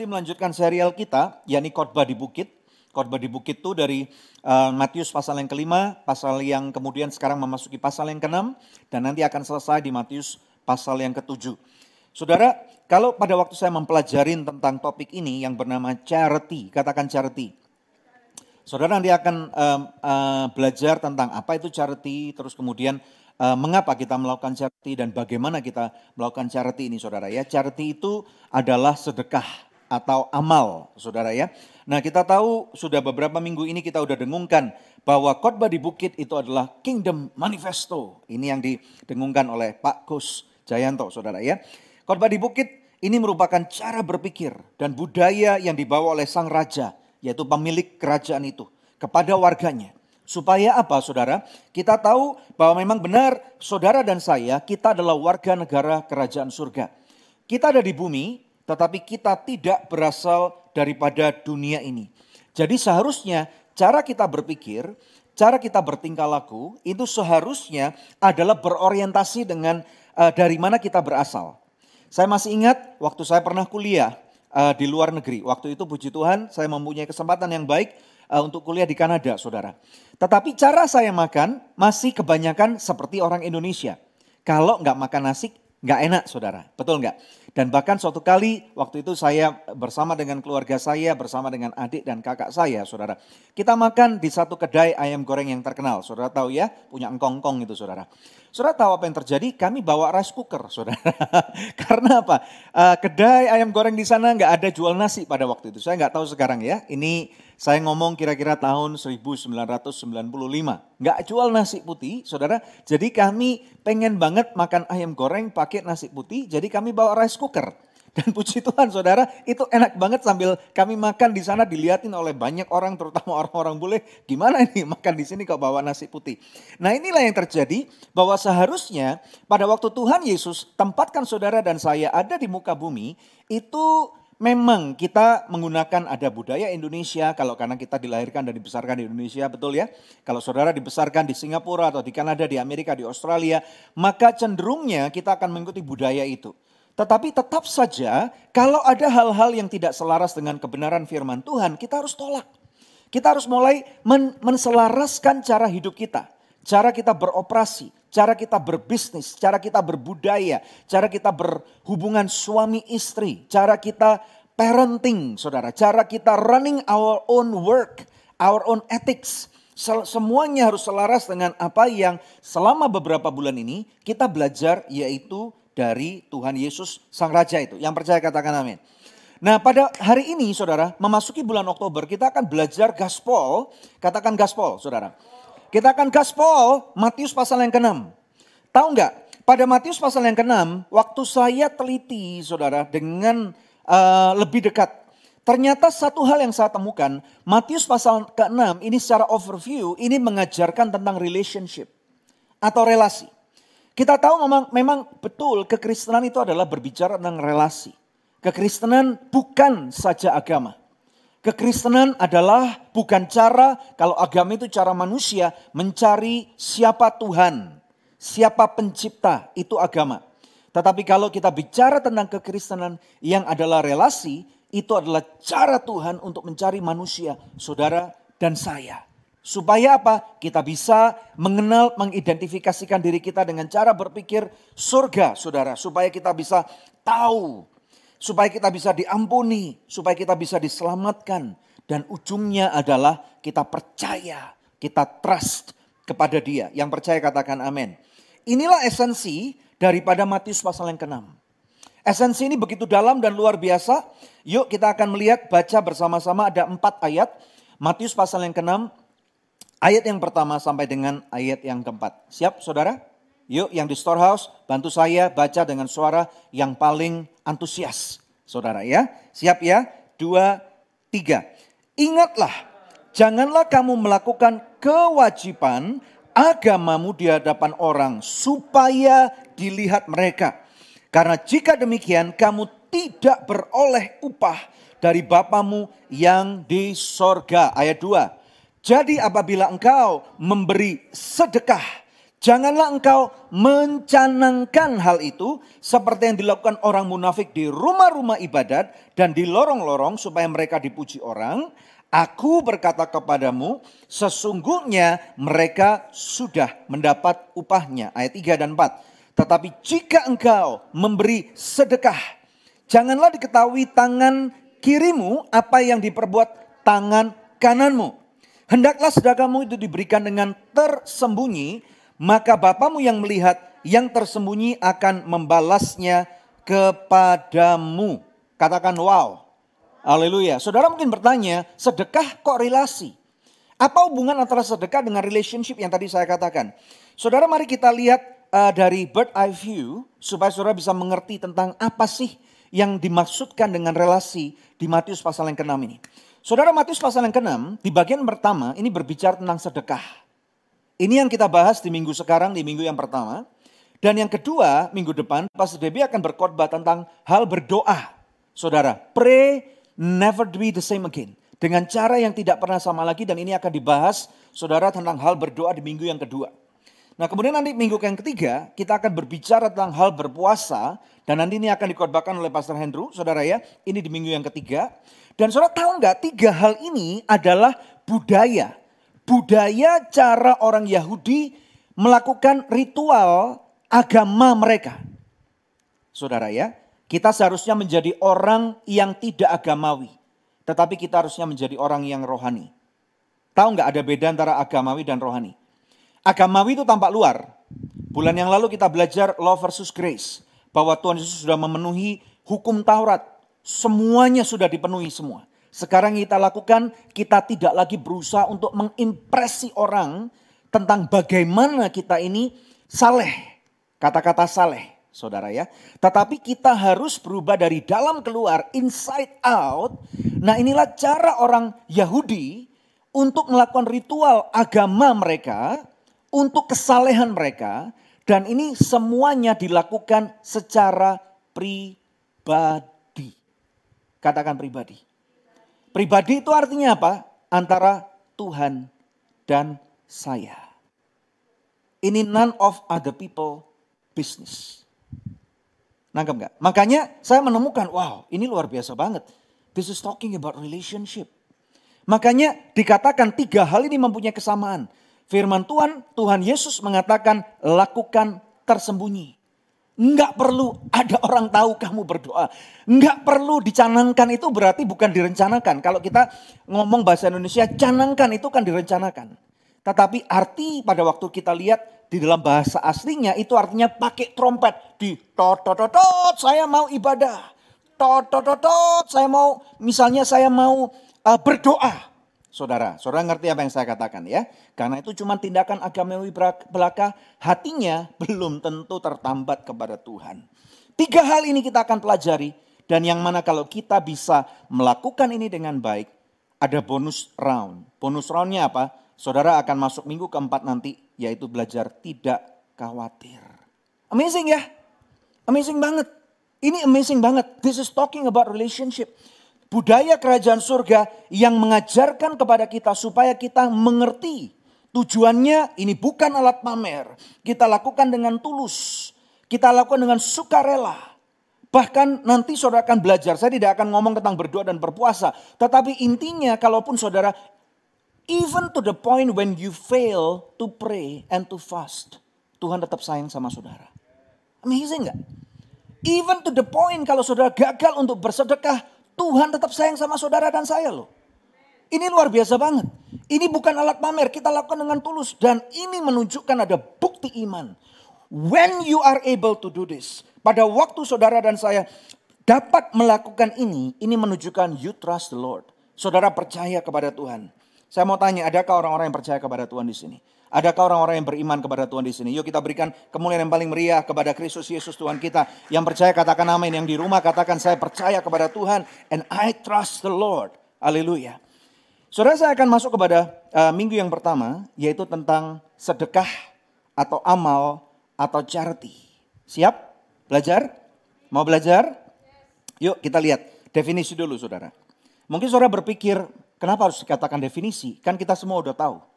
masih melanjutkan serial kita, yakni khotbah di bukit. Khotbah di bukit itu dari uh, Matius pasal yang kelima, pasal yang kemudian sekarang memasuki pasal yang keenam, dan nanti akan selesai di Matius pasal yang ketujuh. Saudara, kalau pada waktu saya mempelajari tentang topik ini yang bernama charity, katakan charity. Saudara nanti akan uh, uh, belajar tentang apa itu charity, terus kemudian uh, mengapa kita melakukan charity dan bagaimana kita melakukan charity ini saudara ya. Charity itu adalah sedekah atau amal saudara ya. Nah kita tahu sudah beberapa minggu ini kita sudah dengungkan bahwa khotbah di bukit itu adalah Kingdom Manifesto. Ini yang didengungkan oleh Pak Gus Jayanto saudara ya. Khotbah di bukit ini merupakan cara berpikir dan budaya yang dibawa oleh sang raja yaitu pemilik kerajaan itu kepada warganya. Supaya apa saudara? Kita tahu bahwa memang benar saudara dan saya kita adalah warga negara kerajaan surga. Kita ada di bumi tetapi kita tidak berasal daripada dunia ini. Jadi seharusnya cara kita berpikir, cara kita bertingkah laku itu seharusnya adalah berorientasi dengan uh, dari mana kita berasal. Saya masih ingat waktu saya pernah kuliah uh, di luar negeri. Waktu itu puji Tuhan saya mempunyai kesempatan yang baik uh, untuk kuliah di Kanada, saudara. Tetapi cara saya makan masih kebanyakan seperti orang Indonesia. Kalau nggak makan nasi, nggak enak, saudara. Betul nggak? Dan bahkan suatu kali waktu itu saya bersama dengan keluarga saya, bersama dengan adik dan kakak saya, saudara. Kita makan di satu kedai ayam goreng yang terkenal. Saudara tahu ya, punya engkong-engkong itu, saudara. Saudara tahu apa yang terjadi? Kami bawa rice cooker, saudara. Karena apa? Uh, kedai ayam goreng di sana nggak ada jual nasi pada waktu itu. Saya nggak tahu sekarang ya. Ini saya ngomong kira-kira tahun 1995. Nggak jual nasi putih, saudara. Jadi kami pengen banget makan ayam goreng pakai nasi putih. Jadi kami bawa rice cooker. Dan puji Tuhan saudara, itu enak banget sambil kami makan di sana dilihatin oleh banyak orang, terutama orang-orang bule, gimana ini makan di sini kok bawa nasi putih. Nah inilah yang terjadi bahwa seharusnya pada waktu Tuhan Yesus tempatkan saudara dan saya ada di muka bumi, itu memang kita menggunakan ada budaya Indonesia kalau karena kita dilahirkan dan dibesarkan di Indonesia, betul ya? Kalau saudara dibesarkan di Singapura atau di Kanada, di Amerika, di Australia, maka cenderungnya kita akan mengikuti budaya itu. Tetapi tetap saja kalau ada hal-hal yang tidak selaras dengan kebenaran firman Tuhan, kita harus tolak. Kita harus mulai men menselaraskan cara hidup kita. Cara kita beroperasi, cara kita berbisnis, cara kita berbudaya, cara kita berhubungan suami istri, cara kita parenting, saudara. Cara kita running our own work, our own ethics. Semuanya harus selaras dengan apa yang selama beberapa bulan ini kita belajar yaitu dari Tuhan Yesus Sang Raja itu. Yang percaya katakan amin. Nah pada hari ini saudara, memasuki bulan Oktober kita akan belajar gaspol. Katakan gaspol saudara. Kita akan gaspol Matius pasal yang ke-6. Tahu nggak? Pada Matius pasal yang ke-6, waktu saya teliti saudara dengan uh, lebih dekat. Ternyata satu hal yang saya temukan, Matius pasal ke-6 ini secara overview, ini mengajarkan tentang relationship atau relasi. Kita tahu memang, memang betul kekristenan itu adalah berbicara tentang relasi. Kekristenan bukan saja agama. Kekristenan adalah bukan cara, kalau agama itu cara manusia mencari siapa Tuhan, siapa pencipta, itu agama. Tetapi kalau kita bicara tentang kekristenan yang adalah relasi, itu adalah cara Tuhan untuk mencari manusia, saudara dan saya. Supaya apa? Kita bisa mengenal, mengidentifikasikan diri kita dengan cara berpikir surga, saudara. Supaya kita bisa tahu, supaya kita bisa diampuni, supaya kita bisa diselamatkan. Dan ujungnya adalah kita percaya, kita trust kepada dia. Yang percaya katakan amin. Inilah esensi daripada Matius pasal yang ke-6. Esensi ini begitu dalam dan luar biasa. Yuk kita akan melihat, baca bersama-sama ada empat ayat. Matius pasal yang ke-6 Ayat yang pertama sampai dengan ayat yang keempat. Siap saudara? Yuk yang di storehouse bantu saya baca dengan suara yang paling antusias. Saudara ya. Siap ya? Dua, tiga. Ingatlah, janganlah kamu melakukan kewajiban agamamu di hadapan orang supaya dilihat mereka. Karena jika demikian kamu tidak beroleh upah dari Bapamu yang di sorga. Ayat 2. Jadi apabila engkau memberi sedekah, Janganlah engkau mencanangkan hal itu seperti yang dilakukan orang munafik di rumah-rumah ibadat dan di lorong-lorong supaya mereka dipuji orang. Aku berkata kepadamu, sesungguhnya mereka sudah mendapat upahnya. Ayat 3 dan 4. Tetapi jika engkau memberi sedekah, janganlah diketahui tangan kirimu apa yang diperbuat tangan kananmu. Hendaklah sedekahmu itu diberikan dengan tersembunyi maka Bapamu yang melihat yang tersembunyi akan membalasnya kepadamu. Katakan wow. Haleluya. Saudara mungkin bertanya, sedekah kok relasi? Apa hubungan antara sedekah dengan relationship yang tadi saya katakan? Saudara mari kita lihat uh, dari bird eye view supaya saudara bisa mengerti tentang apa sih yang dimaksudkan dengan relasi di Matius pasal yang ke-6 ini. Saudara Matius pasal yang ke-6 di bagian pertama ini berbicara tentang sedekah. Ini yang kita bahas di minggu sekarang, di minggu yang pertama. Dan yang kedua, minggu depan, Pastor Debbie akan berkhotbah tentang hal berdoa. Saudara, pray never be the same again. Dengan cara yang tidak pernah sama lagi dan ini akan dibahas, saudara, tentang hal berdoa di minggu yang kedua. Nah kemudian nanti minggu yang ketiga, kita akan berbicara tentang hal berpuasa. Dan nanti ini akan dikhotbahkan oleh Pastor Hendro, saudara ya. Ini di minggu yang ketiga. Dan saudara tahu nggak, tiga hal ini adalah budaya budaya cara orang Yahudi melakukan ritual agama mereka. Saudara ya, kita seharusnya menjadi orang yang tidak agamawi. Tetapi kita harusnya menjadi orang yang rohani. Tahu nggak ada beda antara agamawi dan rohani? Agamawi itu tampak luar. Bulan yang lalu kita belajar law versus grace. Bahwa Tuhan Yesus sudah memenuhi hukum Taurat. Semuanya sudah dipenuhi semua. Sekarang kita lakukan, kita tidak lagi berusaha untuk mengimpresi orang tentang bagaimana kita ini saleh. Kata-kata saleh, saudara ya. Tetapi kita harus berubah dari dalam keluar, inside out. Nah inilah cara orang Yahudi untuk melakukan ritual agama mereka, untuk kesalehan mereka. Dan ini semuanya dilakukan secara pribadi. Katakan pribadi. Pribadi itu artinya apa? Antara Tuhan dan saya. Ini none of other people business. Nangkep nggak? Makanya saya menemukan, wow ini luar biasa banget. This is talking about relationship. Makanya dikatakan tiga hal ini mempunyai kesamaan. Firman Tuhan, Tuhan Yesus mengatakan lakukan tersembunyi. Enggak perlu ada orang tahu kamu berdoa. Enggak perlu dicanangkan itu berarti bukan direncanakan. Kalau kita ngomong bahasa Indonesia, canangkan itu kan direncanakan. Tetapi arti pada waktu kita lihat di dalam bahasa aslinya itu artinya pakai trompet. Di tot tot tot, tot saya mau ibadah. Tot tot tot, tot saya mau misalnya saya mau uh, berdoa. Saudara, saudara ngerti apa yang saya katakan ya? Karena itu cuma tindakan agamawi belaka, hatinya belum tentu tertambat kepada Tuhan. Tiga hal ini kita akan pelajari dan yang mana kalau kita bisa melakukan ini dengan baik, ada bonus round. Bonus roundnya apa? Saudara akan masuk minggu keempat nanti, yaitu belajar tidak khawatir. Amazing ya? Amazing banget. Ini amazing banget. This is talking about relationship budaya kerajaan surga yang mengajarkan kepada kita supaya kita mengerti tujuannya ini bukan alat pamer. Kita lakukan dengan tulus. Kita lakukan dengan sukarela. Bahkan nanti saudara akan belajar, saya tidak akan ngomong tentang berdoa dan berpuasa. Tetapi intinya kalaupun saudara, even to the point when you fail to pray and to fast. Tuhan tetap sayang sama saudara. Amazing gak? Even to the point kalau saudara gagal untuk bersedekah, Tuhan tetap sayang sama saudara dan saya loh. Ini luar biasa banget. Ini bukan alat pamer, kita lakukan dengan tulus. Dan ini menunjukkan ada bukti iman. When you are able to do this. Pada waktu saudara dan saya dapat melakukan ini, ini menunjukkan you trust the Lord. Saudara percaya kepada Tuhan. Saya mau tanya, adakah orang-orang yang percaya kepada Tuhan di sini? Adakah orang-orang yang beriman kepada Tuhan di sini? Yuk kita berikan kemuliaan yang paling meriah kepada Kristus Yesus Tuhan kita. Yang percaya katakan amin. Yang di rumah katakan saya percaya kepada Tuhan. And I trust the Lord. Haleluya. Saudara saya akan masuk kepada uh, minggu yang pertama. Yaitu tentang sedekah atau amal atau charity. Siap? Belajar? Mau belajar? Yuk kita lihat definisi dulu saudara. Mungkin saudara berpikir kenapa harus dikatakan definisi? Kan kita semua udah tahu.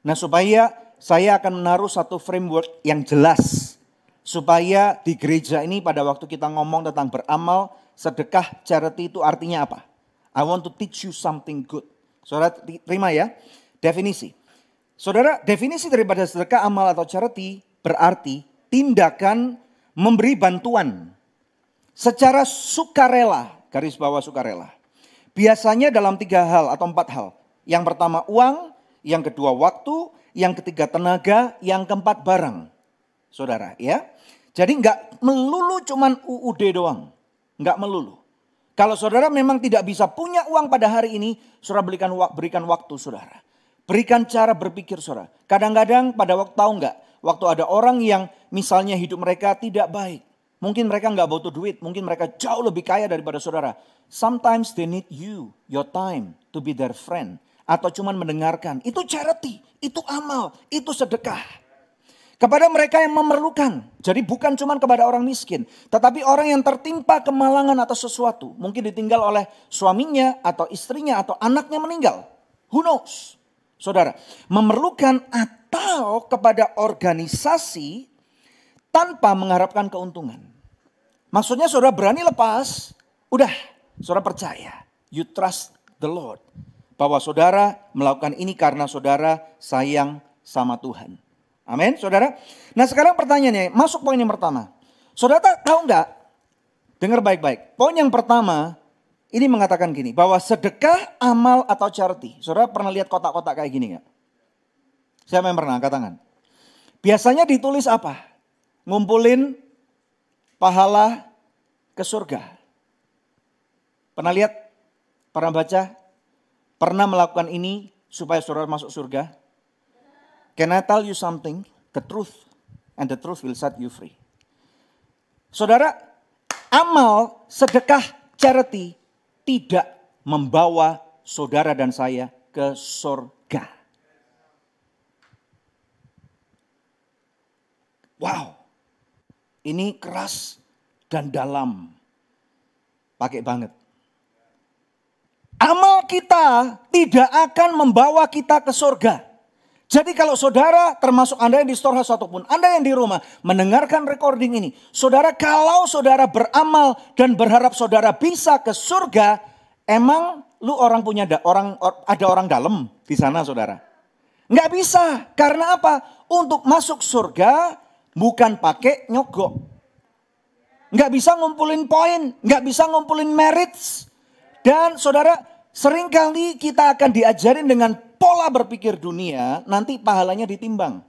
Nah supaya saya akan menaruh satu framework yang jelas supaya di gereja ini pada waktu kita ngomong tentang beramal, sedekah, charity itu artinya apa? I want to teach you something good. Saudara terima ya, definisi. Saudara, definisi daripada sedekah, amal atau charity berarti tindakan memberi bantuan secara sukarela, garis bawah sukarela. Biasanya dalam tiga hal atau empat hal. Yang pertama uang, yang kedua waktu, yang ketiga tenaga, yang keempat barang. Saudara ya. Jadi nggak melulu cuman UUD doang. Nggak melulu. Kalau saudara memang tidak bisa punya uang pada hari ini, saudara berikan, berikan waktu saudara. Berikan cara berpikir saudara. Kadang-kadang pada waktu tahu nggak, waktu ada orang yang misalnya hidup mereka tidak baik. Mungkin mereka nggak butuh duit, mungkin mereka jauh lebih kaya daripada saudara. Sometimes they need you, your time to be their friend. Atau cuman mendengarkan. Itu charity, itu amal, itu sedekah. Kepada mereka yang memerlukan. Jadi bukan cuman kepada orang miskin. Tetapi orang yang tertimpa kemalangan atau sesuatu. Mungkin ditinggal oleh suaminya atau istrinya atau anaknya meninggal. Who knows? Saudara, memerlukan atau kepada organisasi tanpa mengharapkan keuntungan. Maksudnya saudara berani lepas, udah saudara percaya. You trust the Lord. Bahwa saudara melakukan ini karena saudara sayang sama Tuhan. Amin, saudara. Nah sekarang pertanyaannya, masuk poin yang pertama. Saudara tahu nggak? Dengar baik-baik. Poin yang pertama, ini mengatakan gini, bahwa sedekah, amal, atau charity. Saudara pernah lihat kotak-kotak kayak gini nggak? Siapa yang pernah? Angkat tangan. Biasanya ditulis apa? ngumpulin pahala ke surga. Pernah lihat? Pernah baca? Pernah melakukan ini supaya saudara masuk surga? Can I tell you something? The truth. And the truth will set you free. Saudara, amal, sedekah, charity tidak membawa saudara dan saya ke surga. Wow. Ini keras dan dalam. Pakai banget. Amal kita tidak akan membawa kita ke surga. Jadi kalau saudara termasuk Anda yang di storehouse ataupun Anda yang di rumah mendengarkan recording ini. Saudara kalau saudara beramal dan berharap saudara bisa ke surga. Emang lu orang punya da, orang ada orang dalam di sana saudara? Nggak bisa. Karena apa? Untuk masuk surga Bukan pakai nyogok. Nggak bisa ngumpulin poin, nggak bisa ngumpulin merits. Dan saudara, sering kali kita akan diajarin dengan pola berpikir dunia, nanti pahalanya ditimbang.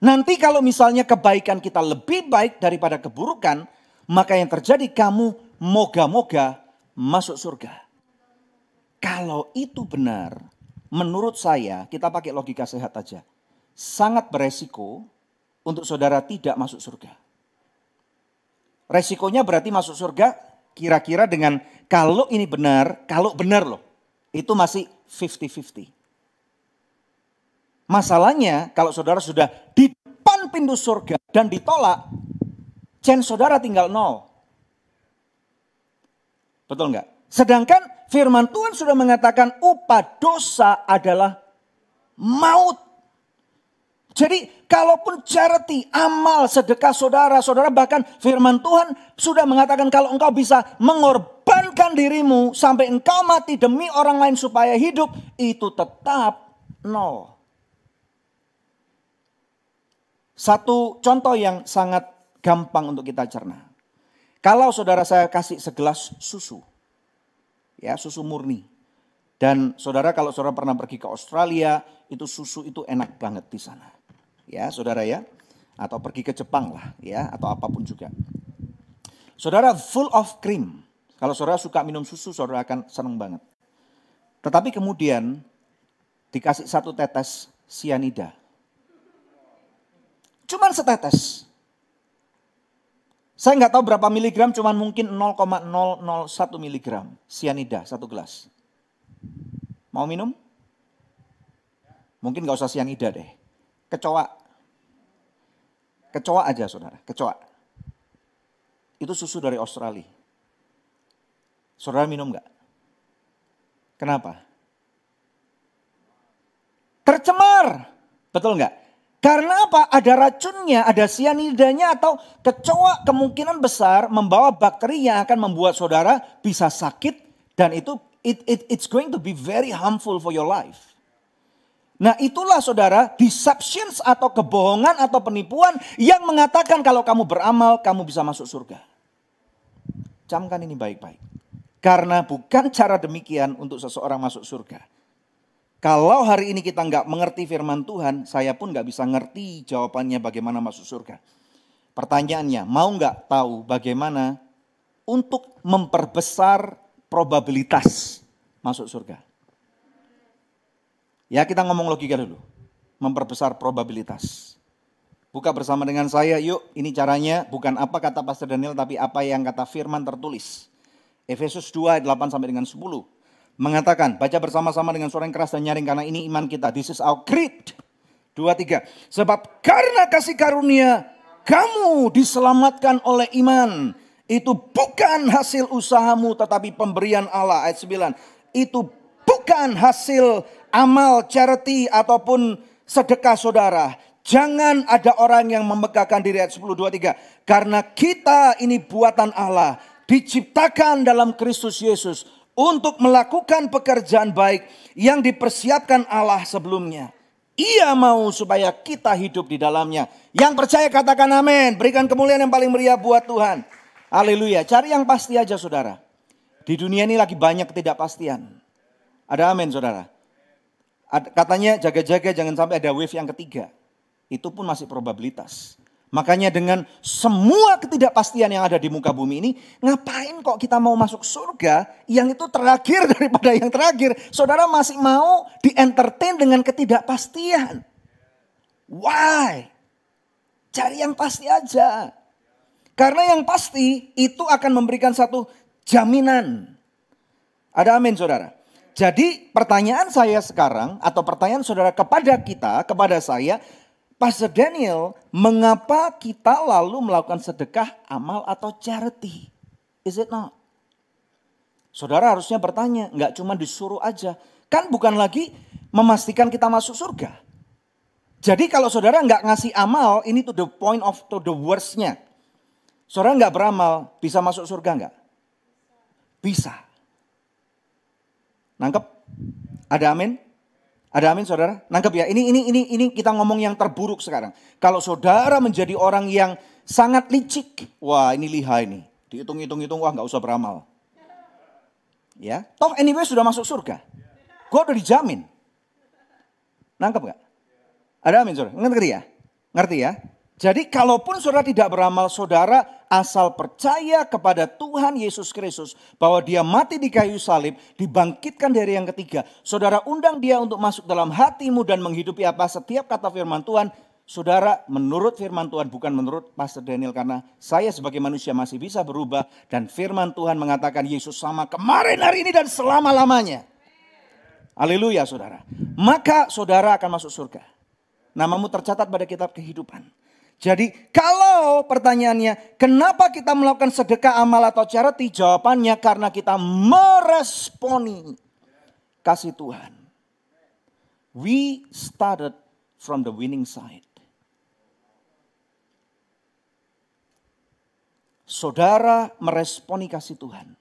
Nanti kalau misalnya kebaikan kita lebih baik daripada keburukan, maka yang terjadi kamu moga-moga masuk surga. Kalau itu benar, menurut saya kita pakai logika sehat aja sangat beresiko untuk saudara tidak masuk surga. Resikonya berarti masuk surga kira-kira dengan kalau ini benar, kalau benar loh. Itu masih 50-50. Masalahnya kalau saudara sudah di depan pintu surga dan ditolak, chance saudara tinggal nol. Betul nggak? Sedangkan firman Tuhan sudah mengatakan upah dosa adalah maut. Jadi kalaupun charity, amal, sedekah saudara, saudara bahkan firman Tuhan sudah mengatakan kalau engkau bisa mengorbankan dirimu sampai engkau mati demi orang lain supaya hidup, itu tetap nol. Satu contoh yang sangat gampang untuk kita cerna. Kalau saudara saya kasih segelas susu, ya susu murni. Dan saudara kalau saudara pernah pergi ke Australia, itu susu itu enak banget di sana ya saudara ya. Atau pergi ke Jepang lah ya, atau apa pun juga. Saudara full of cream. Kalau saudara suka minum susu, saudara akan senang banget. Tetapi kemudian dikasih satu tetes sianida. Cuman setetes. Saya nggak tahu berapa miligram, cuman mungkin 0,001 miligram sianida satu gelas. Mau minum? Mungkin nggak usah sianida deh. Kecoa. Kecoa aja saudara, kecoa. Itu susu dari Australia. Saudara minum nggak? Kenapa? tercemar. Betul nggak? Karena apa? Ada racunnya, ada sianidanya atau kecoa kemungkinan besar membawa bakteri yang akan membuat saudara bisa sakit dan itu it, it, it's going to be very harmful for your life. Nah itulah saudara deceptions atau kebohongan atau penipuan yang mengatakan kalau kamu beramal kamu bisa masuk surga. Camkan ini baik-baik. Karena bukan cara demikian untuk seseorang masuk surga. Kalau hari ini kita nggak mengerti firman Tuhan, saya pun nggak bisa ngerti jawabannya bagaimana masuk surga. Pertanyaannya, mau nggak tahu bagaimana untuk memperbesar probabilitas masuk surga? Ya kita ngomong logika dulu, memperbesar probabilitas. Buka bersama dengan saya, yuk ini caranya bukan apa kata Pastor Daniel, tapi apa yang kata firman tertulis. Efesus 2 8 sampai dengan 10 mengatakan, baca bersama-sama dengan suara yang keras dan nyaring karena ini iman kita. This is our creed. Dua, tiga. Sebab karena kasih karunia kamu diselamatkan oleh iman. Itu bukan hasil usahamu tetapi pemberian Allah. Ayat 9. Itu bukan hasil amal charity ataupun sedekah saudara. Jangan ada orang yang memegahkan diri ayat 10, 23. Karena kita ini buatan Allah. Diciptakan dalam Kristus Yesus untuk melakukan pekerjaan baik yang dipersiapkan Allah sebelumnya. Ia mau supaya kita hidup di dalamnya. Yang percaya katakan amin. Berikan kemuliaan yang paling meriah buat Tuhan. Haleluya. Cari yang pasti aja saudara. Di dunia ini lagi banyak ketidakpastian. Ada amin saudara. Katanya jaga-jaga jangan sampai ada wave yang ketiga. Itu pun masih probabilitas. Makanya dengan semua ketidakpastian yang ada di muka bumi ini, ngapain kok kita mau masuk surga yang itu terakhir daripada yang terakhir. Saudara masih mau di-entertain dengan ketidakpastian. Why? Cari yang pasti aja. Karena yang pasti itu akan memberikan satu jaminan. Ada amin saudara. Jadi pertanyaan saya sekarang atau pertanyaan saudara kepada kita, kepada saya, Pastor Daniel, mengapa kita lalu melakukan sedekah, amal atau charity? Is it not? Saudara harusnya bertanya, nggak cuma disuruh aja. Kan bukan lagi memastikan kita masuk surga. Jadi kalau saudara nggak ngasih amal, ini to the point of to the worstnya. Saudara nggak beramal, bisa masuk surga nggak? Bisa. Nangkep? Ada amin? Ada amin saudara? Nangkep ya. Ini ini ini ini kita ngomong yang terburuk sekarang. Kalau saudara menjadi orang yang sangat licik, wah ini lihai nih. Dihitung-hitung-hitung, wah nggak usah beramal. Ya, toh anyway sudah masuk surga. Gue udah dijamin. Nangkep gak? Ada amin saudara? Ngerti ya? Ngerti ya? Jadi kalaupun saudara tidak beramal, saudara asal percaya kepada Tuhan Yesus Kristus bahwa dia mati di kayu salib, dibangkitkan dari yang ketiga. Saudara undang dia untuk masuk dalam hatimu dan menghidupi apa setiap kata firman Tuhan. Saudara menurut firman Tuhan bukan menurut Pastor Daniel karena saya sebagai manusia masih bisa berubah dan firman Tuhan mengatakan Yesus sama kemarin hari ini dan selama-lamanya. Haleluya saudara. Maka saudara akan masuk surga. Namamu tercatat pada kitab kehidupan. Jadi kalau pertanyaannya kenapa kita melakukan sedekah amal atau charity? Jawabannya karena kita meresponi kasih Tuhan. We started from the winning side. Saudara meresponi kasih Tuhan.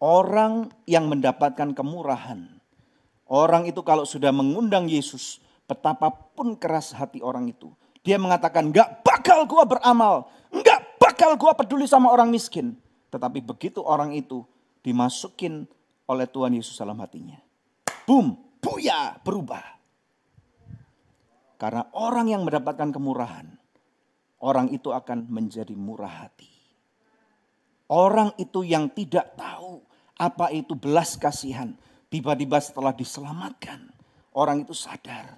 Orang yang mendapatkan kemurahan. Orang itu kalau sudah mengundang Yesus, betapapun keras hati orang itu, dia mengatakan, gak bakal gua beramal. Gak bakal gua peduli sama orang miskin. Tetapi begitu orang itu dimasukin oleh Tuhan Yesus dalam hatinya. Boom, buya, berubah. Karena orang yang mendapatkan kemurahan, orang itu akan menjadi murah hati. Orang itu yang tidak tahu apa itu belas kasihan, tiba-tiba setelah diselamatkan, orang itu sadar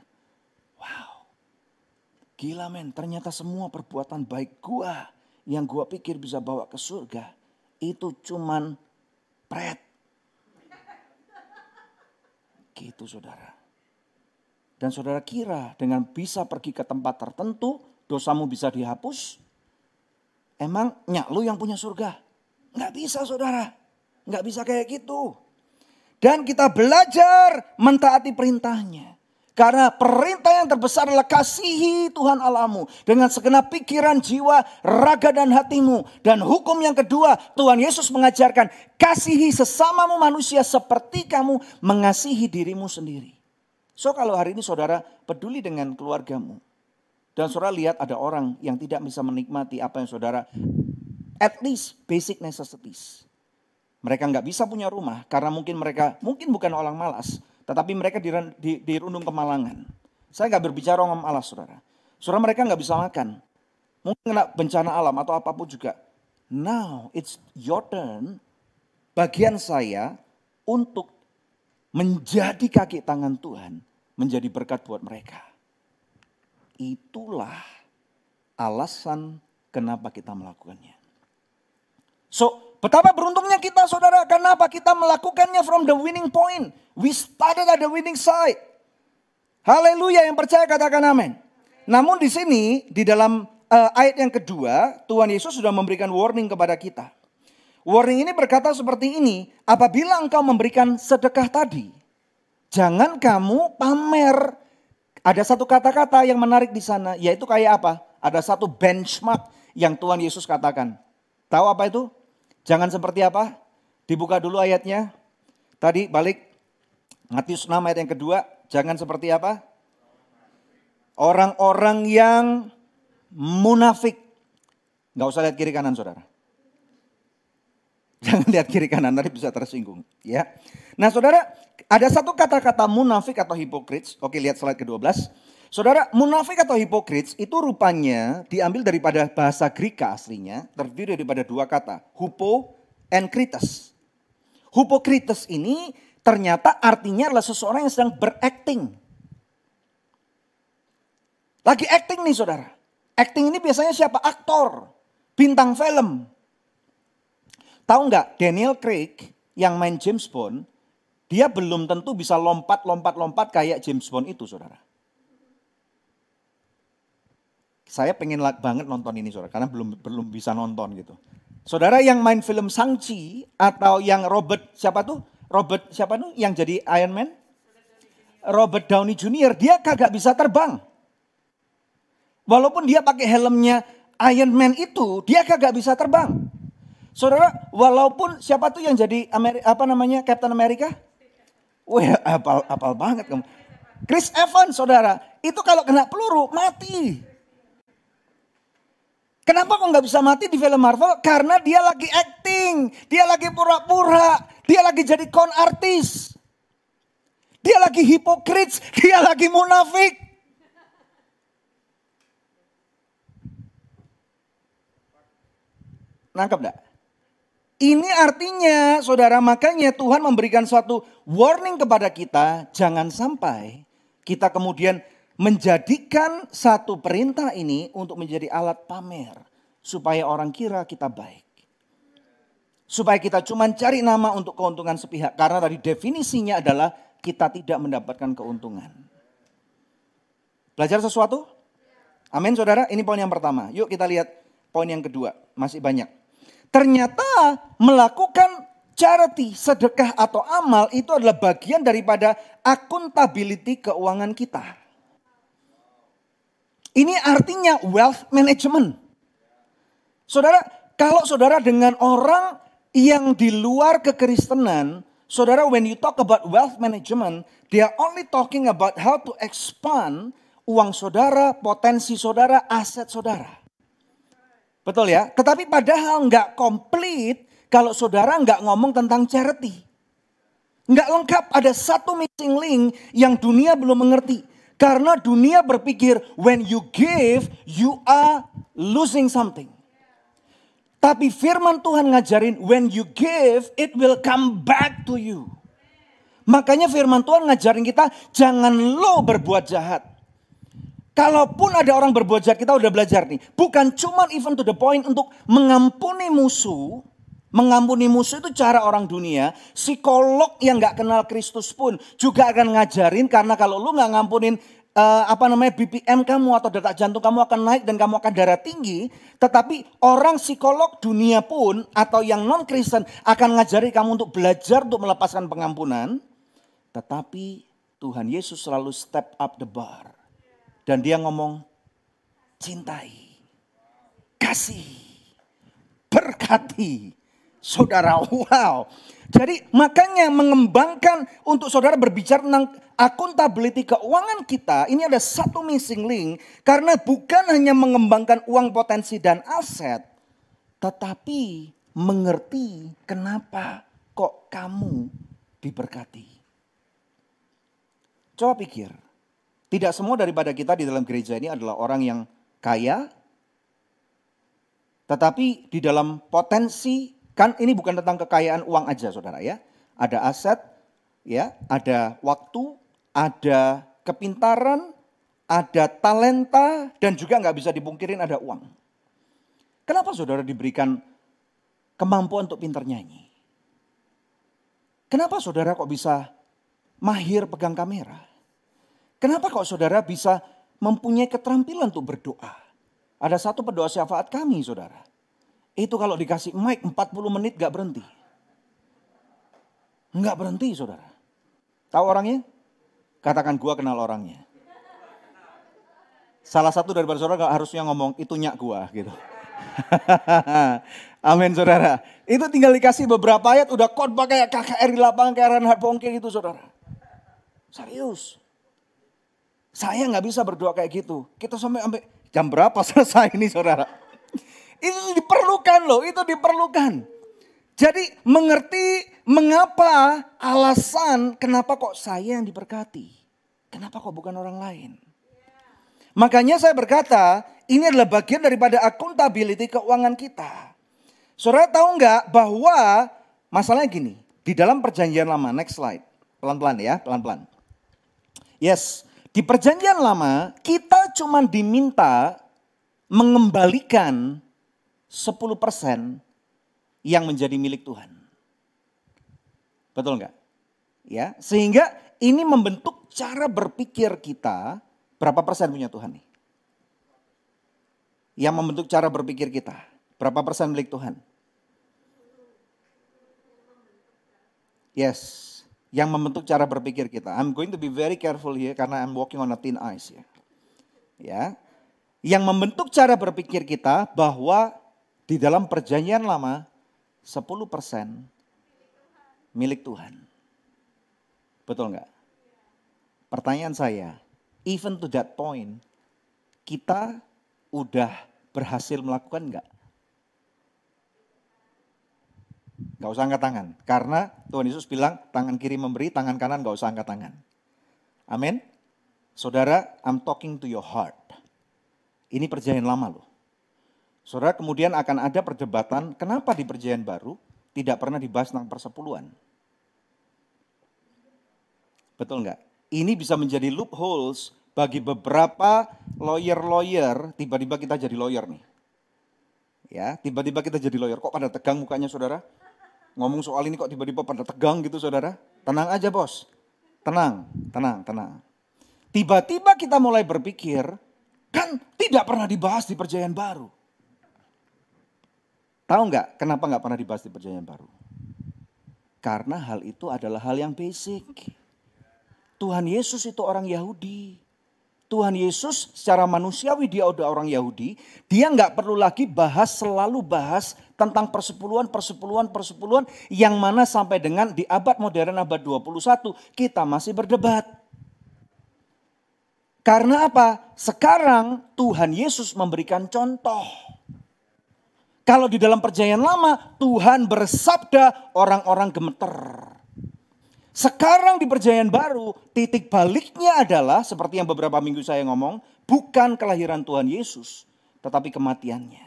Gila men, ternyata semua perbuatan baik gua yang gua pikir bisa bawa ke surga itu cuman pret. Gitu saudara. Dan saudara kira dengan bisa pergi ke tempat tertentu, dosamu bisa dihapus? Emang nyak lu yang punya surga? Nggak bisa saudara. Nggak bisa kayak gitu. Dan kita belajar mentaati perintahnya. Karena perintah yang terbesar adalah kasihi Tuhan Allahmu dengan segenap pikiran, jiwa, raga dan hatimu. Dan hukum yang kedua, Tuhan Yesus mengajarkan kasihi sesamamu manusia seperti kamu mengasihi dirimu sendiri. So kalau hari ini saudara peduli dengan keluargamu. Dan saudara lihat ada orang yang tidak bisa menikmati apa yang saudara, at least basic necessities. Mereka nggak bisa punya rumah karena mungkin mereka, mungkin bukan orang malas, tetapi mereka dirundung kemalangan. Saya nggak berbicara orang malas, saudara. Saudara mereka nggak bisa makan. Mungkin kena bencana alam atau apa pun juga. Now it's your turn. Bagian saya untuk menjadi kaki tangan Tuhan. Menjadi berkat buat mereka. Itulah alasan kenapa kita melakukannya. So Betapa beruntungnya kita saudara, kenapa kita melakukannya from the winning point. We started at the winning side. Haleluya yang percaya katakan amin. Namun di sini di dalam uh, ayat yang kedua Tuhan Yesus sudah memberikan warning kepada kita. Warning ini berkata seperti ini, apabila engkau memberikan sedekah tadi, jangan kamu pamer. Ada satu kata-kata yang menarik di sana, yaitu kayak apa? Ada satu benchmark yang Tuhan Yesus katakan. Tahu apa itu? Jangan seperti apa? Dibuka dulu ayatnya. Tadi balik Matius 6 ayat yang kedua. Jangan seperti apa? Orang-orang yang munafik. Gak usah lihat kiri kanan saudara. Jangan lihat kiri kanan, nanti bisa tersinggung. ya. Nah saudara, ada satu kata-kata munafik atau hipokrit. Oke lihat slide ke-12. Saudara, munafik atau hipokrit itu rupanya diambil daripada bahasa Greka aslinya, terdiri daripada dua kata, hupo and krites. Hupokrites ini ternyata artinya adalah seseorang yang sedang berakting. Lagi acting nih saudara. Acting ini biasanya siapa? Aktor, bintang film. Tahu nggak Daniel Craig yang main James Bond, dia belum tentu bisa lompat-lompat-lompat kayak James Bond itu saudara. Saya pengen banget nonton ini saudara, karena belum belum bisa nonton gitu. Saudara yang main film Sangchi atau yang Robert siapa tuh? Robert siapa tuh yang jadi Iron Man? Robert Downey Jr. Dia kagak bisa terbang. Walaupun dia pakai helmnya Iron Man itu, dia kagak bisa terbang. Saudara, walaupun siapa tuh yang jadi Ameri apa namanya Captain America? Wah, apal apal banget kamu. Chris Evans, saudara, itu kalau kena peluru mati. Kenapa kok nggak bisa mati di film Marvel? Karena dia lagi acting, dia lagi pura-pura, dia lagi jadi con artis. Dia lagi hipokrit, dia lagi munafik. Nangkep enggak? Ini artinya saudara makanya Tuhan memberikan suatu warning kepada kita. Jangan sampai kita kemudian menjadikan satu perintah ini untuk menjadi alat pamer supaya orang kira kita baik. Supaya kita cuma cari nama untuk keuntungan sepihak karena tadi definisinya adalah kita tidak mendapatkan keuntungan. Belajar sesuatu? Amin saudara, ini poin yang pertama. Yuk kita lihat poin yang kedua, masih banyak. Ternyata melakukan charity, sedekah atau amal itu adalah bagian daripada akuntability keuangan kita. Ini artinya wealth management. Saudara, kalau saudara dengan orang yang di luar kekristenan, saudara when you talk about wealth management, they are only talking about how to expand uang saudara, potensi saudara, aset saudara. Betul ya? Tetapi padahal nggak komplit kalau saudara nggak ngomong tentang charity. Nggak lengkap, ada satu missing link yang dunia belum mengerti. Karena dunia berpikir when you give, you are losing something. Tapi firman Tuhan ngajarin when you give, it will come back to you. Makanya firman Tuhan ngajarin kita jangan lo berbuat jahat. Kalaupun ada orang berbuat jahat, kita udah belajar nih. Bukan cuma even to the point untuk mengampuni musuh. Mengampuni musuh itu cara orang dunia. Psikolog yang gak kenal Kristus pun juga akan ngajarin karena kalau lu gak ngampunin uh, apa namanya BPM kamu atau detak jantung kamu akan naik dan kamu akan darah tinggi, tetapi orang psikolog dunia pun atau yang non Kristen akan ngajari kamu untuk belajar untuk melepaskan pengampunan, tetapi Tuhan Yesus selalu step up the bar. Dan dia ngomong, cintai, kasih, berkati. Saudara, wow. Jadi makanya mengembangkan untuk saudara berbicara tentang akuntability keuangan kita, ini ada satu missing link. Karena bukan hanya mengembangkan uang potensi dan aset, tetapi mengerti kenapa kok kamu diberkati. Coba pikir, tidak semua daripada kita di dalam gereja ini adalah orang yang kaya, tetapi di dalam potensi, kan ini bukan tentang kekayaan uang aja saudara ya. Ada aset, ya, ada waktu, ada kepintaran, ada talenta, dan juga nggak bisa dipungkirin ada uang. Kenapa saudara diberikan kemampuan untuk pintar nyanyi? Kenapa saudara kok bisa mahir pegang kamera? Kenapa kok saudara bisa mempunyai keterampilan untuk berdoa? Ada satu pendoa syafaat kami saudara. Itu kalau dikasih mic 40 menit gak berhenti. Enggak berhenti saudara. Tahu orangnya? Katakan gua kenal orangnya. Salah satu daripada saudara harusnya ngomong itu nyak gua gitu. Amin saudara. Itu tinggal dikasih beberapa ayat udah khotbah kayak KKR di lapangan kayak Reinhard Bongke gitu saudara. Serius. Saya nggak bisa berdoa kayak gitu. Kita sampai sampai jam berapa selesai ini saudara. Itu diperlukan loh, itu diperlukan. Jadi mengerti mengapa alasan kenapa kok saya yang diberkati. Kenapa kok bukan orang lain. Makanya saya berkata, ini adalah bagian daripada akuntability keuangan kita. Saudara tahu nggak bahwa masalahnya gini, di dalam perjanjian lama, next slide, pelan-pelan ya, pelan-pelan. Yes, di perjanjian lama kita cuma diminta mengembalikan 10% yang menjadi milik Tuhan. Betul nggak? Ya, sehingga ini membentuk cara berpikir kita berapa persen punya Tuhan nih? yang membentuk cara berpikir kita. Berapa persen milik Tuhan? Yes, yang membentuk cara berpikir kita. I'm going to be very careful here karena I'm walking on a thin ice ya. Ya. Yang membentuk cara berpikir kita bahwa di dalam perjanjian lama 10% milik Tuhan. Betul nggak? Pertanyaan saya, even to that point, kita udah berhasil melakukan enggak? Enggak usah angkat tangan. Karena Tuhan Yesus bilang tangan kiri memberi, tangan kanan enggak usah angkat tangan. Amin. Saudara, I'm talking to your heart. Ini perjanjian lama loh. Saudara kemudian akan ada perdebatan kenapa di perjanjian baru tidak pernah dibahas tentang persepuluhan. Betul enggak? Ini bisa menjadi loopholes bagi beberapa lawyer-lawyer, tiba-tiba kita jadi lawyer nih. Ya, tiba-tiba kita jadi lawyer. Kok pada tegang mukanya saudara? Ngomong soal ini kok tiba-tiba pada tegang gitu saudara? Tenang aja bos. Tenang, tenang, tenang. Tiba-tiba kita mulai berpikir, kan tidak pernah dibahas di perjanjian baru. Tahu nggak kenapa nggak pernah dibahas di perjanjian baru? Karena hal itu adalah hal yang basic. Tuhan Yesus itu orang Yahudi. Tuhan Yesus secara manusiawi dia udah orang Yahudi. Dia nggak perlu lagi bahas selalu bahas tentang persepuluhan, persepuluhan, persepuluhan. Yang mana sampai dengan di abad modern abad 21 kita masih berdebat. Karena apa? Sekarang Tuhan Yesus memberikan contoh. Kalau di dalam perjanjian lama Tuhan bersabda orang-orang gemeter. Sekarang di perjanjian baru, titik baliknya adalah seperti yang beberapa minggu saya ngomong, bukan kelahiran Tuhan Yesus, tetapi kematiannya.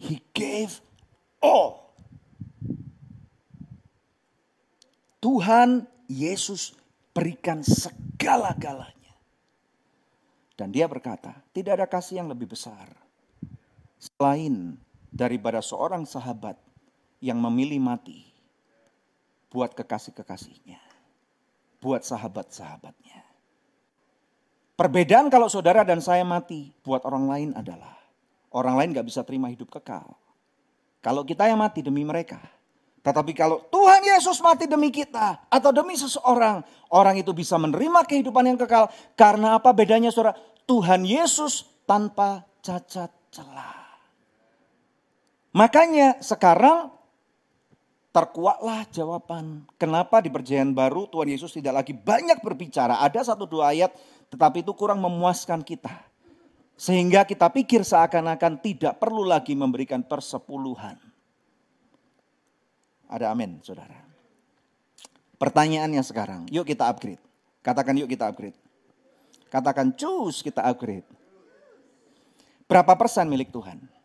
He gave all. Tuhan Yesus berikan segala-galanya. Dan dia berkata, tidak ada kasih yang lebih besar selain daripada seorang sahabat yang memilih mati buat kekasih-kekasihnya, buat sahabat-sahabatnya. Perbedaan kalau saudara dan saya mati buat orang lain adalah orang lain gak bisa terima hidup kekal. Kalau kita yang mati demi mereka, Tetapi kalau Tuhan Yesus mati demi kita atau demi seseorang, orang itu bisa menerima kehidupan yang kekal. Karena apa bedanya saudara? Tuhan Yesus tanpa cacat celah. Makanya sekarang terkuatlah jawaban. Kenapa di perjanjian baru Tuhan Yesus tidak lagi banyak berbicara. Ada satu dua ayat tetapi itu kurang memuaskan kita. Sehingga kita pikir seakan-akan tidak perlu lagi memberikan persepuluhan. Ada amin, saudara. Pertanyaannya sekarang, yuk kita upgrade. Katakan yuk kita upgrade. Katakan cus kita upgrade. Berapa persen milik Tuhan?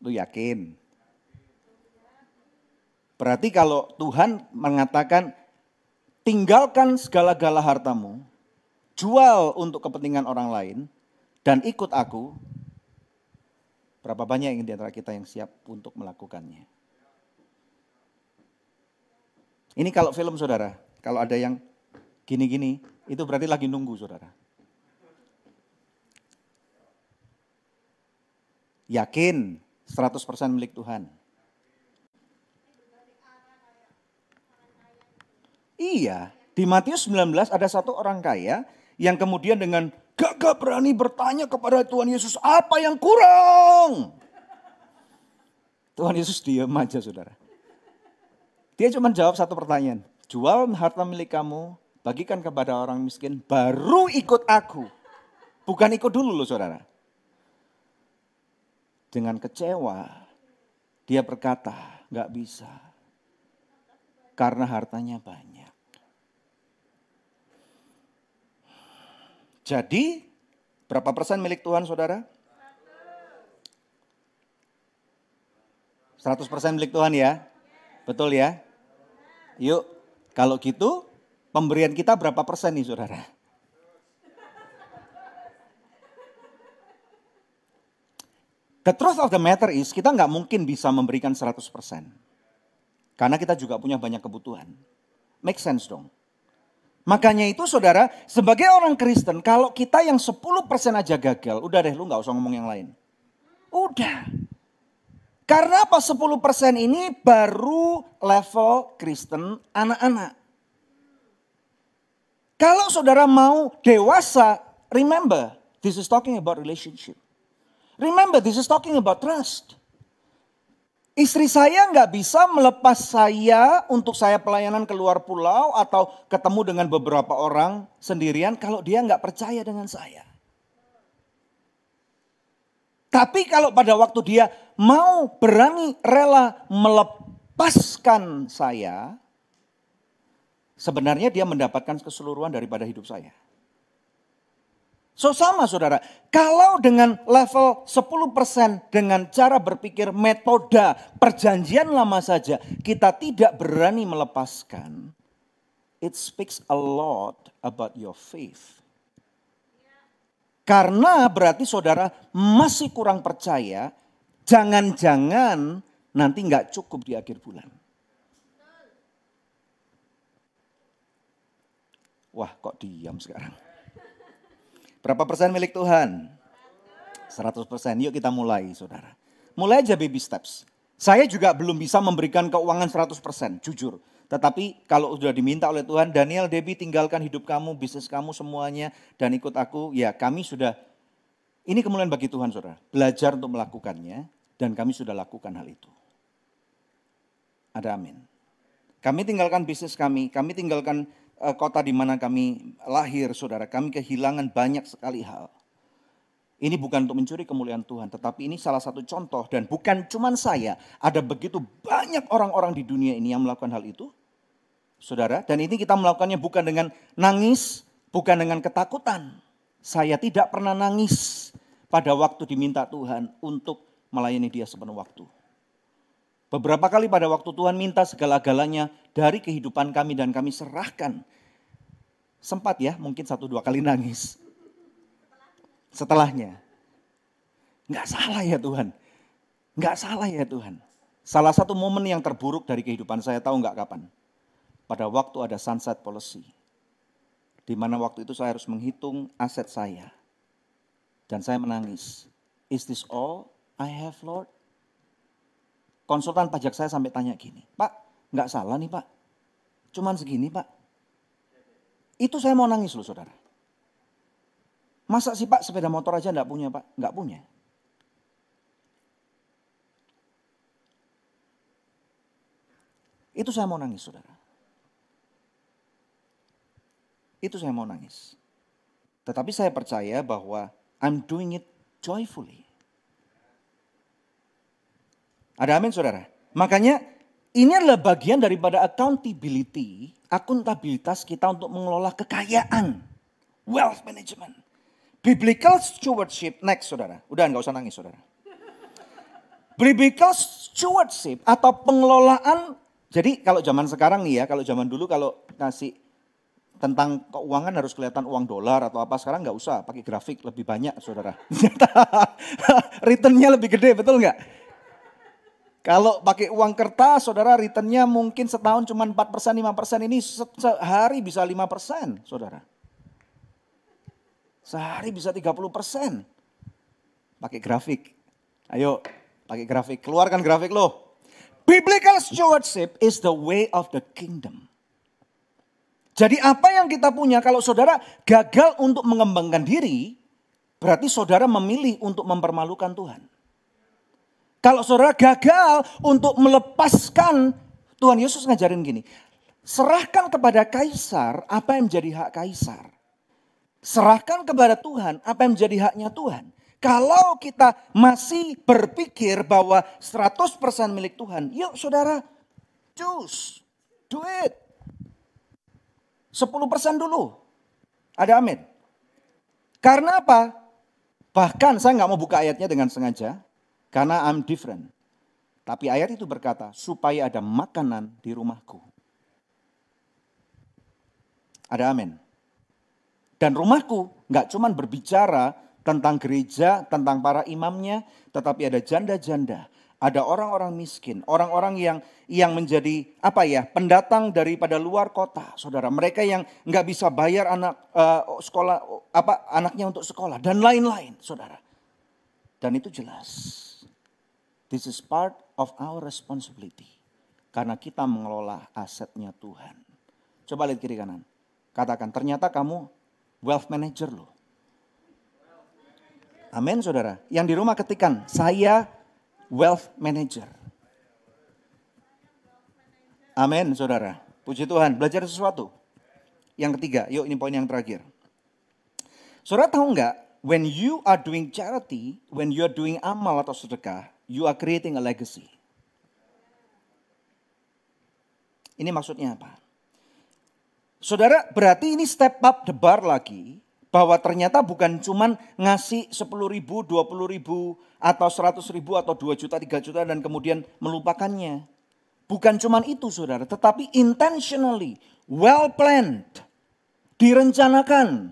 Lu yakin? Berarti kalau Tuhan mengatakan tinggalkan segala-gala hartamu, jual untuk kepentingan orang lain, dan ikut aku, Berapa banyak yang di antara kita yang siap untuk melakukannya? Ini kalau film saudara, kalau ada yang gini-gini, itu berarti lagi nunggu saudara. Yakin 100% milik Tuhan. Iya, di Matius 19 ada satu orang kaya yang kemudian dengan gagah berani bertanya kepada Tuhan Yesus, apa yang kurang? Tuhan Yesus diam aja saudara. Dia cuma jawab satu pertanyaan. Jual harta milik kamu, bagikan kepada orang miskin, baru ikut aku. Bukan ikut dulu loh saudara. Dengan kecewa, dia berkata, nggak bisa. Karena hartanya banyak. Jadi berapa persen milik Tuhan saudara? 100 persen milik Tuhan ya? Betul ya? Yuk, kalau gitu pemberian kita berapa persen nih saudara? The truth of the matter is kita nggak mungkin bisa memberikan 100%. Karena kita juga punya banyak kebutuhan. Make sense dong. Makanya itu saudara, sebagai orang Kristen, kalau kita yang 10% aja gagal, udah deh lu gak usah ngomong yang lain. Udah. Karena apa 10% ini baru level Kristen anak-anak. Kalau saudara mau dewasa, remember, this is talking about relationship. Remember, this is talking about trust. Istri saya nggak bisa melepas saya untuk saya pelayanan keluar pulau atau ketemu dengan beberapa orang sendirian kalau dia nggak percaya dengan saya. Tapi kalau pada waktu dia mau berani rela melepaskan saya, sebenarnya dia mendapatkan keseluruhan daripada hidup saya. So sama saudara, kalau dengan level 10% dengan cara berpikir metode perjanjian lama saja, kita tidak berani melepaskan, it speaks a lot about your faith. Karena berarti saudara masih kurang percaya, jangan-jangan nanti nggak cukup di akhir bulan. Wah kok diam sekarang. Berapa persen milik Tuhan? 100 persen. Yuk kita mulai saudara. Mulai aja baby steps. Saya juga belum bisa memberikan keuangan 100 persen, jujur. Tetapi kalau sudah diminta oleh Tuhan, Daniel, Debbie tinggalkan hidup kamu, bisnis kamu semuanya, dan ikut aku. Ya kami sudah, ini kemuliaan bagi Tuhan saudara. Belajar untuk melakukannya, dan kami sudah lakukan hal itu. Ada amin. Kami tinggalkan bisnis kami, kami tinggalkan kota di mana kami lahir, saudara. Kami kehilangan banyak sekali hal. Ini bukan untuk mencuri kemuliaan Tuhan, tetapi ini salah satu contoh dan bukan cuma saya. Ada begitu banyak orang-orang di dunia ini yang melakukan hal itu. Saudara, dan ini kita melakukannya bukan dengan nangis, bukan dengan ketakutan. Saya tidak pernah nangis pada waktu diminta Tuhan untuk melayani dia sepenuh waktu. Beberapa kali pada waktu Tuhan minta segala-galanya dari kehidupan kami dan kami serahkan. Sempat ya, mungkin satu dua kali nangis. Setelahnya. Nggak salah ya Tuhan. Nggak salah ya Tuhan. Salah satu momen yang terburuk dari kehidupan saya tahu nggak kapan. Pada waktu ada sunset policy. Di mana waktu itu saya harus menghitung aset saya. Dan saya menangis. Is this all I have Lord? konsultan pajak saya sampai tanya gini, Pak, nggak salah nih Pak, cuman segini Pak. Itu saya mau nangis loh saudara. Masa sih Pak sepeda motor aja nggak punya Pak? Nggak punya. Itu saya mau nangis saudara. Itu saya mau nangis. Tetapi saya percaya bahwa I'm doing it joyfully. Ada amin saudara? Makanya ini adalah bagian daripada accountability, akuntabilitas kita untuk mengelola kekayaan. Wealth management. Biblical stewardship, next saudara. Udah nggak usah nangis saudara. Biblical stewardship atau pengelolaan, jadi kalau zaman sekarang nih ya, kalau zaman dulu kalau ngasih tentang keuangan harus kelihatan uang dolar atau apa sekarang nggak usah pakai grafik lebih banyak saudara returnnya lebih gede betul nggak kalau pakai uang kertas saudara returnnya mungkin setahun cuma 4 persen 5 persen. Ini sehari bisa 5 persen saudara. Sehari bisa 30 persen. Pakai grafik. Ayo pakai grafik. Keluarkan grafik lo. Biblical stewardship is the way of the kingdom. Jadi apa yang kita punya? Kalau saudara gagal untuk mengembangkan diri, berarti saudara memilih untuk mempermalukan Tuhan. Kalau saudara gagal untuk melepaskan, Tuhan Yesus ngajarin gini, serahkan kepada kaisar apa yang menjadi hak kaisar. Serahkan kepada Tuhan apa yang menjadi haknya Tuhan. Kalau kita masih berpikir bahwa 100% milik Tuhan, yuk saudara, choose, do it. 10% dulu. Ada amin. Karena apa? Bahkan saya nggak mau buka ayatnya dengan sengaja. Karena I'm different. Tapi ayat itu berkata, supaya ada makanan di rumahku. Ada amin. Dan rumahku nggak cuma berbicara tentang gereja, tentang para imamnya, tetapi ada janda-janda, ada orang-orang miskin, orang-orang yang yang menjadi apa ya pendatang daripada luar kota, saudara. Mereka yang nggak bisa bayar anak uh, sekolah apa anaknya untuk sekolah dan lain-lain, saudara. Dan itu jelas. This is part of our responsibility. Karena kita mengelola asetnya Tuhan. Coba lihat kiri kanan. Katakan, ternyata kamu wealth manager loh. Amin saudara. Yang di rumah ketikan, saya wealth manager. Amin, saudara. Puji Tuhan, belajar sesuatu. Yang ketiga, yuk ini poin yang terakhir. Saudara tahu nggak, when you are doing charity, when you are doing amal atau sedekah, you are creating a legacy. Ini maksudnya apa? Saudara, berarti ini step up the bar lagi bahwa ternyata bukan cuman ngasih 10 ribu, 20 ribu, atau 100 ribu, atau 2 juta, 3 juta, dan kemudian melupakannya. Bukan cuman itu saudara, tetapi intentionally, well planned, direncanakan.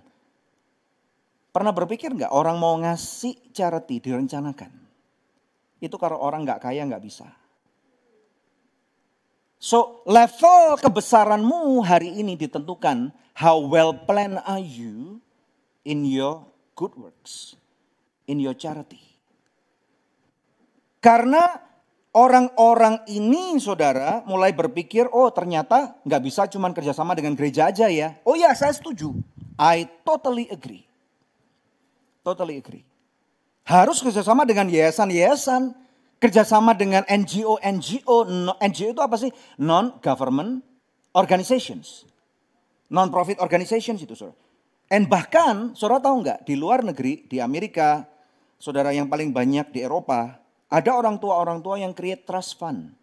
Pernah berpikir nggak orang mau ngasih charity direncanakan? Itu kalau orang nggak kaya nggak bisa. So level kebesaranmu hari ini ditentukan how well planned are you in your good works, in your charity. Karena orang-orang ini saudara mulai berpikir, oh ternyata nggak bisa cuma kerjasama dengan gereja aja ya. Oh ya saya setuju. I totally agree. Totally agree. Harus kerjasama dengan yayasan-yayasan, kerjasama dengan NGO-NGO. NGO itu apa sih? Non-government organizations. Non-profit organizations itu saudara. And bahkan, saudara tahu nggak, di luar negeri, di Amerika, saudara yang paling banyak di Eropa, ada orang tua-orang tua yang create trust fund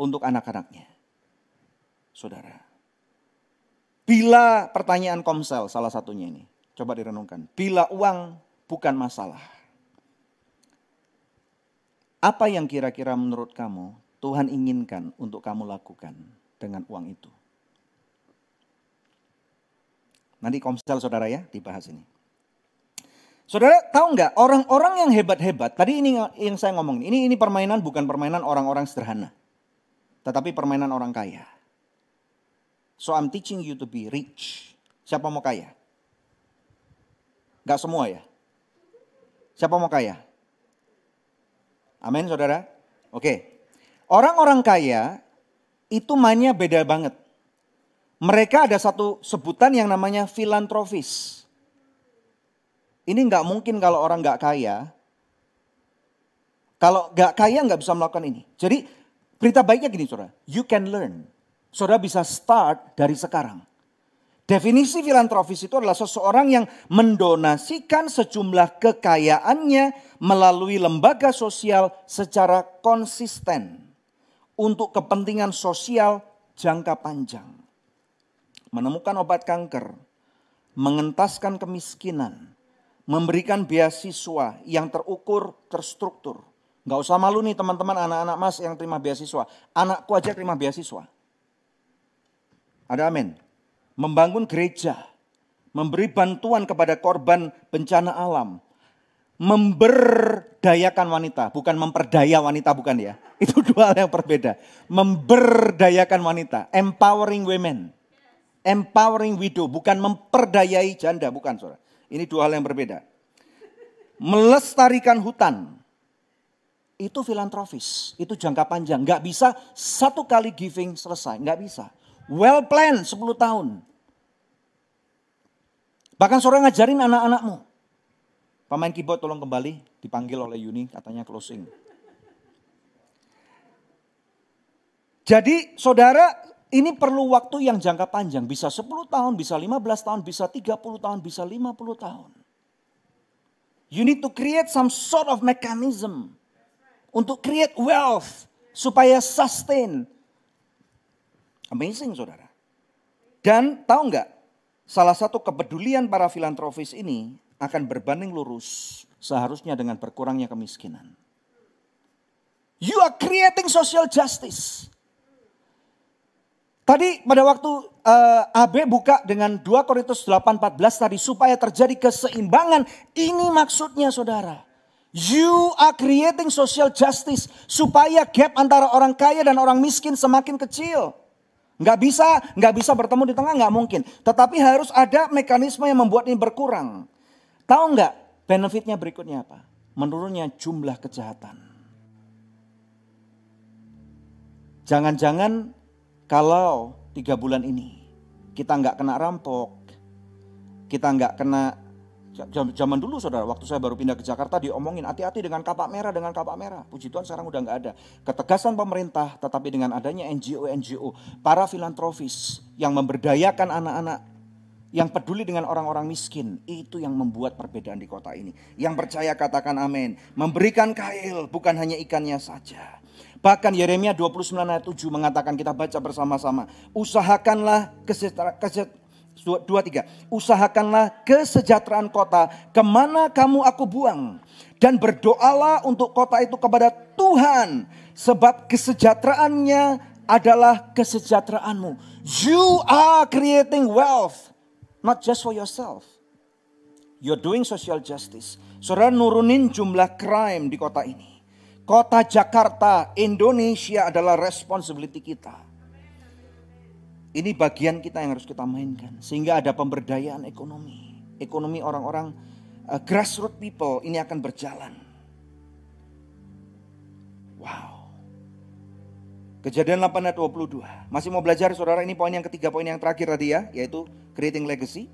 untuk anak-anaknya. Saudara. Bila pertanyaan komsel salah satunya ini, coba direnungkan. Bila uang bukan masalah. Apa yang kira-kira menurut kamu Tuhan inginkan untuk kamu lakukan dengan uang itu? Nanti komsel saudara ya dibahas ini. Saudara tahu nggak orang-orang yang hebat-hebat, tadi ini yang saya ngomong, ini ini permainan bukan permainan orang-orang sederhana. Tetapi permainan orang kaya. So I'm teaching you to be rich. Siapa mau kaya? Gak semua ya? Siapa mau kaya? Amin saudara? Oke. Orang-orang kaya itu mainnya beda banget. Mereka ada satu sebutan yang namanya filantropis. Ini nggak mungkin kalau orang nggak kaya. Kalau nggak kaya nggak bisa melakukan ini. Jadi berita baiknya gini saudara, you can learn. Saudara bisa start dari sekarang. Definisi filantropis itu adalah seseorang yang mendonasikan sejumlah kekayaannya melalui lembaga sosial secara konsisten untuk kepentingan sosial jangka panjang. Menemukan obat kanker, mengentaskan kemiskinan, memberikan beasiswa yang terukur, terstruktur. Gak usah malu nih teman-teman anak-anak mas yang terima beasiswa. Anakku aja terima beasiswa. Ada amin membangun gereja, memberi bantuan kepada korban bencana alam, memberdayakan wanita, bukan memperdaya wanita bukan ya. Itu dua hal yang berbeda. Memberdayakan wanita, empowering women. Empowering widow, bukan memperdayai janda, bukan saudara. Ini dua hal yang berbeda. Melestarikan hutan, itu filantropis, itu jangka panjang. Nggak bisa satu kali giving selesai, nggak bisa. Well plan 10 tahun. Bahkan seorang ngajarin anak-anakmu. Pemain keyboard tolong kembali, dipanggil oleh Yuni, katanya closing. Jadi saudara ini perlu waktu yang jangka panjang. Bisa 10 tahun, bisa 15 tahun, bisa 30 tahun, bisa 50 tahun. You need to create some sort of mechanism. Untuk create wealth. Supaya sustain. Amazing saudara. Dan tahu nggak Salah satu kepedulian para filantropis ini akan berbanding lurus seharusnya dengan berkurangnya kemiskinan. You are creating social justice. Tadi pada waktu uh, eh, AB buka dengan 2 Korintus 8:14 tadi supaya terjadi keseimbangan, ini maksudnya Saudara. You are creating social justice supaya gap antara orang kaya dan orang miskin semakin kecil. Nggak bisa, nggak bisa bertemu di tengah, nggak mungkin. Tetapi harus ada mekanisme yang membuat ini berkurang. Tahu nggak benefitnya berikutnya apa? Menurunnya jumlah kejahatan. Jangan-jangan kalau tiga bulan ini kita nggak kena rampok, kita nggak kena Zaman dulu saudara, waktu saya baru pindah ke Jakarta diomongin hati-hati dengan kapak merah, dengan kapak merah. Puji Tuhan sekarang udah nggak ada. Ketegasan pemerintah, tetapi dengan adanya NGO-NGO, para filantropis yang memberdayakan anak-anak, yang peduli dengan orang-orang miskin, itu yang membuat perbedaan di kota ini. Yang percaya katakan amin. Memberikan kail, bukan hanya ikannya saja. Bahkan Yeremia 29 ayat 7 mengatakan kita baca bersama-sama. Usahakanlah kesejahteraan Dua, tiga. Usahakanlah kesejahteraan kota ke mana kamu aku buang. Dan berdoalah untuk kota itu kepada Tuhan. Sebab kesejahteraannya adalah kesejahteraanmu. You are creating wealth. Not just for yourself. You're doing social justice. Saudara nurunin jumlah crime di kota ini. Kota Jakarta, Indonesia adalah responsibility kita. Ini bagian kita yang harus kita mainkan. Sehingga ada pemberdayaan ekonomi. Ekonomi orang-orang uh, grassroots people ini akan berjalan. Wow. Kejadian 8 ayat 22. Masih mau belajar saudara ini poin yang ketiga, poin yang terakhir tadi ya. Yaitu creating legacy.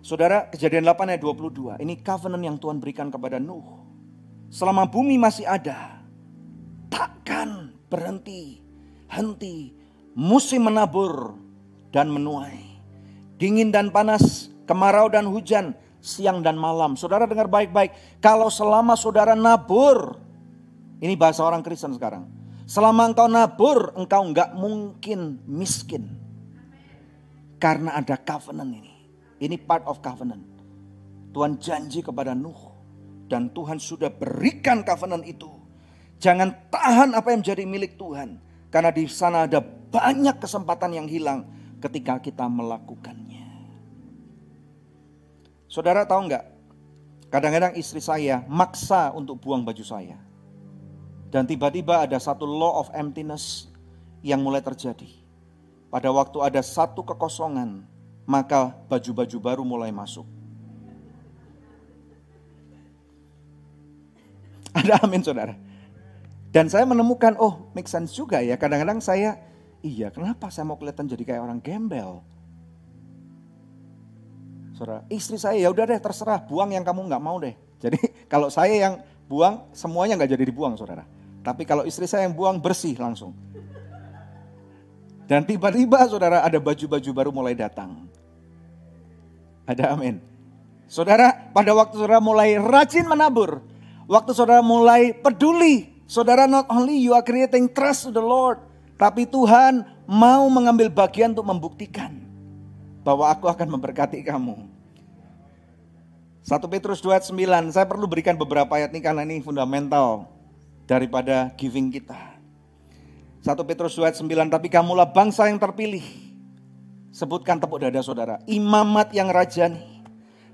Saudara kejadian 8 ayat 22. Ini covenant yang Tuhan berikan kepada Nuh. Selama bumi masih ada. Takkan berhenti. Henti musim menabur dan menuai. Dingin dan panas, kemarau dan hujan, siang dan malam. Saudara dengar baik-baik, kalau selama saudara nabur, ini bahasa orang Kristen sekarang. Selama engkau nabur, engkau enggak mungkin miskin. Karena ada covenant ini. Ini part of covenant. Tuhan janji kepada Nuh. Dan Tuhan sudah berikan covenant itu. Jangan tahan apa yang menjadi milik Tuhan. Karena di sana ada banyak kesempatan yang hilang ketika kita melakukannya. Saudara tahu nggak? Kadang-kadang istri saya maksa untuk buang baju saya. Dan tiba-tiba ada satu law of emptiness yang mulai terjadi. Pada waktu ada satu kekosongan, maka baju-baju baru mulai masuk. Ada amin saudara. Dan saya menemukan, oh make sense juga ya. Kadang-kadang saya, iya kenapa saya mau kelihatan jadi kayak orang gembel? Saudara, istri saya ya udah deh terserah, buang yang kamu nggak mau deh. Jadi kalau saya yang buang, semuanya nggak jadi dibuang saudara. Tapi kalau istri saya yang buang, bersih langsung. Dan tiba-tiba saudara ada baju-baju baru mulai datang. Ada amin. Saudara, pada waktu saudara mulai rajin menabur, waktu saudara mulai peduli, saudara not only you are creating trust to the Lord, tapi Tuhan mau mengambil bagian untuk membuktikan bahwa aku akan memberkati kamu. 1 Petrus 2 ayat 9, saya perlu berikan beberapa ayat ini karena ini fundamental daripada giving kita. 1 Petrus 2 ayat 9, tapi kamulah bangsa yang terpilih. Sebutkan tepuk dada saudara, imamat yang rajani,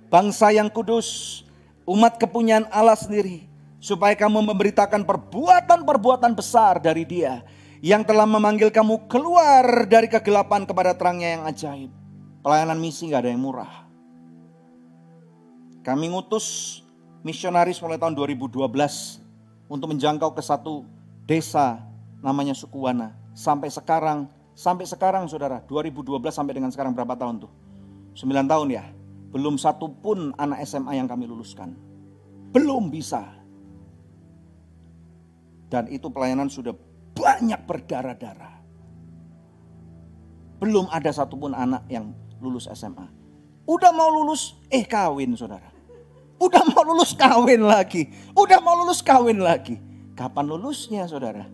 bangsa yang kudus, umat kepunyaan Allah sendiri, supaya kamu memberitakan perbuatan-perbuatan besar dari Dia yang telah memanggil kamu keluar dari kegelapan kepada terangnya yang ajaib. Pelayanan misi gak ada yang murah. Kami ngutus misionaris mulai tahun 2012 untuk menjangkau ke satu desa namanya Sukuwana. Sampai sekarang, sampai sekarang saudara, 2012 sampai dengan sekarang berapa tahun tuh? 9 tahun ya. Belum satu pun anak SMA yang kami luluskan. Belum bisa. Dan itu pelayanan sudah banyak berdarah-darah. Belum ada satupun anak yang lulus SMA. Udah mau lulus, eh kawin saudara. Udah mau lulus kawin lagi. Udah mau lulus kawin lagi. Kapan lulusnya saudara?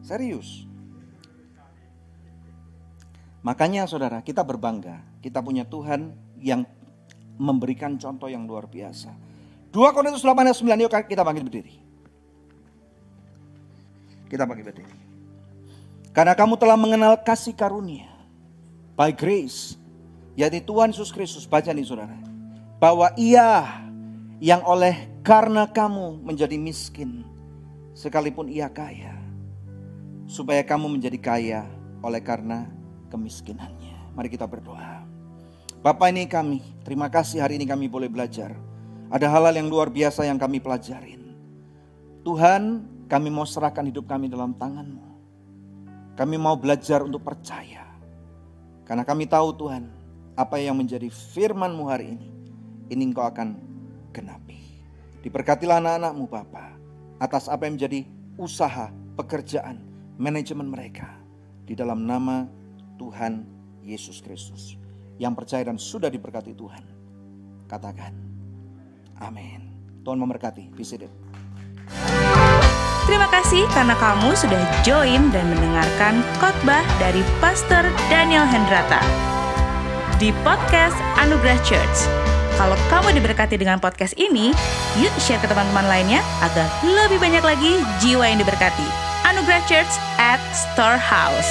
Serius. Makanya saudara kita berbangga. Kita punya Tuhan yang memberikan contoh yang luar biasa. 2 Korintus 8 ayat 9, yuk kita bangkit berdiri. Kita bangkit berdiri. Karena kamu telah mengenal kasih karunia. By grace. Yaitu Tuhan Yesus Kristus. Baca nih saudara. Bahwa ia yang oleh karena kamu menjadi miskin. Sekalipun ia kaya. Supaya kamu menjadi kaya oleh karena kemiskinannya. Mari kita berdoa. Bapak ini kami, terima kasih hari ini kami boleh belajar. Ada hal-hal yang luar biasa yang kami pelajarin. Tuhan, kami mau serahkan hidup kami dalam tangan-Mu. Kami mau belajar untuk percaya. Karena kami tahu Tuhan, apa yang menjadi firman-Mu hari ini, ini Engkau akan genapi. Diberkatilah anak-anak-Mu Bapa atas apa yang menjadi usaha, pekerjaan, manajemen mereka. Di dalam nama Tuhan Yesus Kristus yang percaya dan sudah diberkati Tuhan. Katakan, amin. Tuhan memberkati. Be seated. Terima kasih karena kamu sudah join dan mendengarkan khotbah dari Pastor Daniel Hendrata di podcast Anugerah Church. Kalau kamu diberkati dengan podcast ini, yuk share ke teman-teman lainnya agar lebih banyak lagi jiwa yang diberkati. Anugerah Church at Storehouse.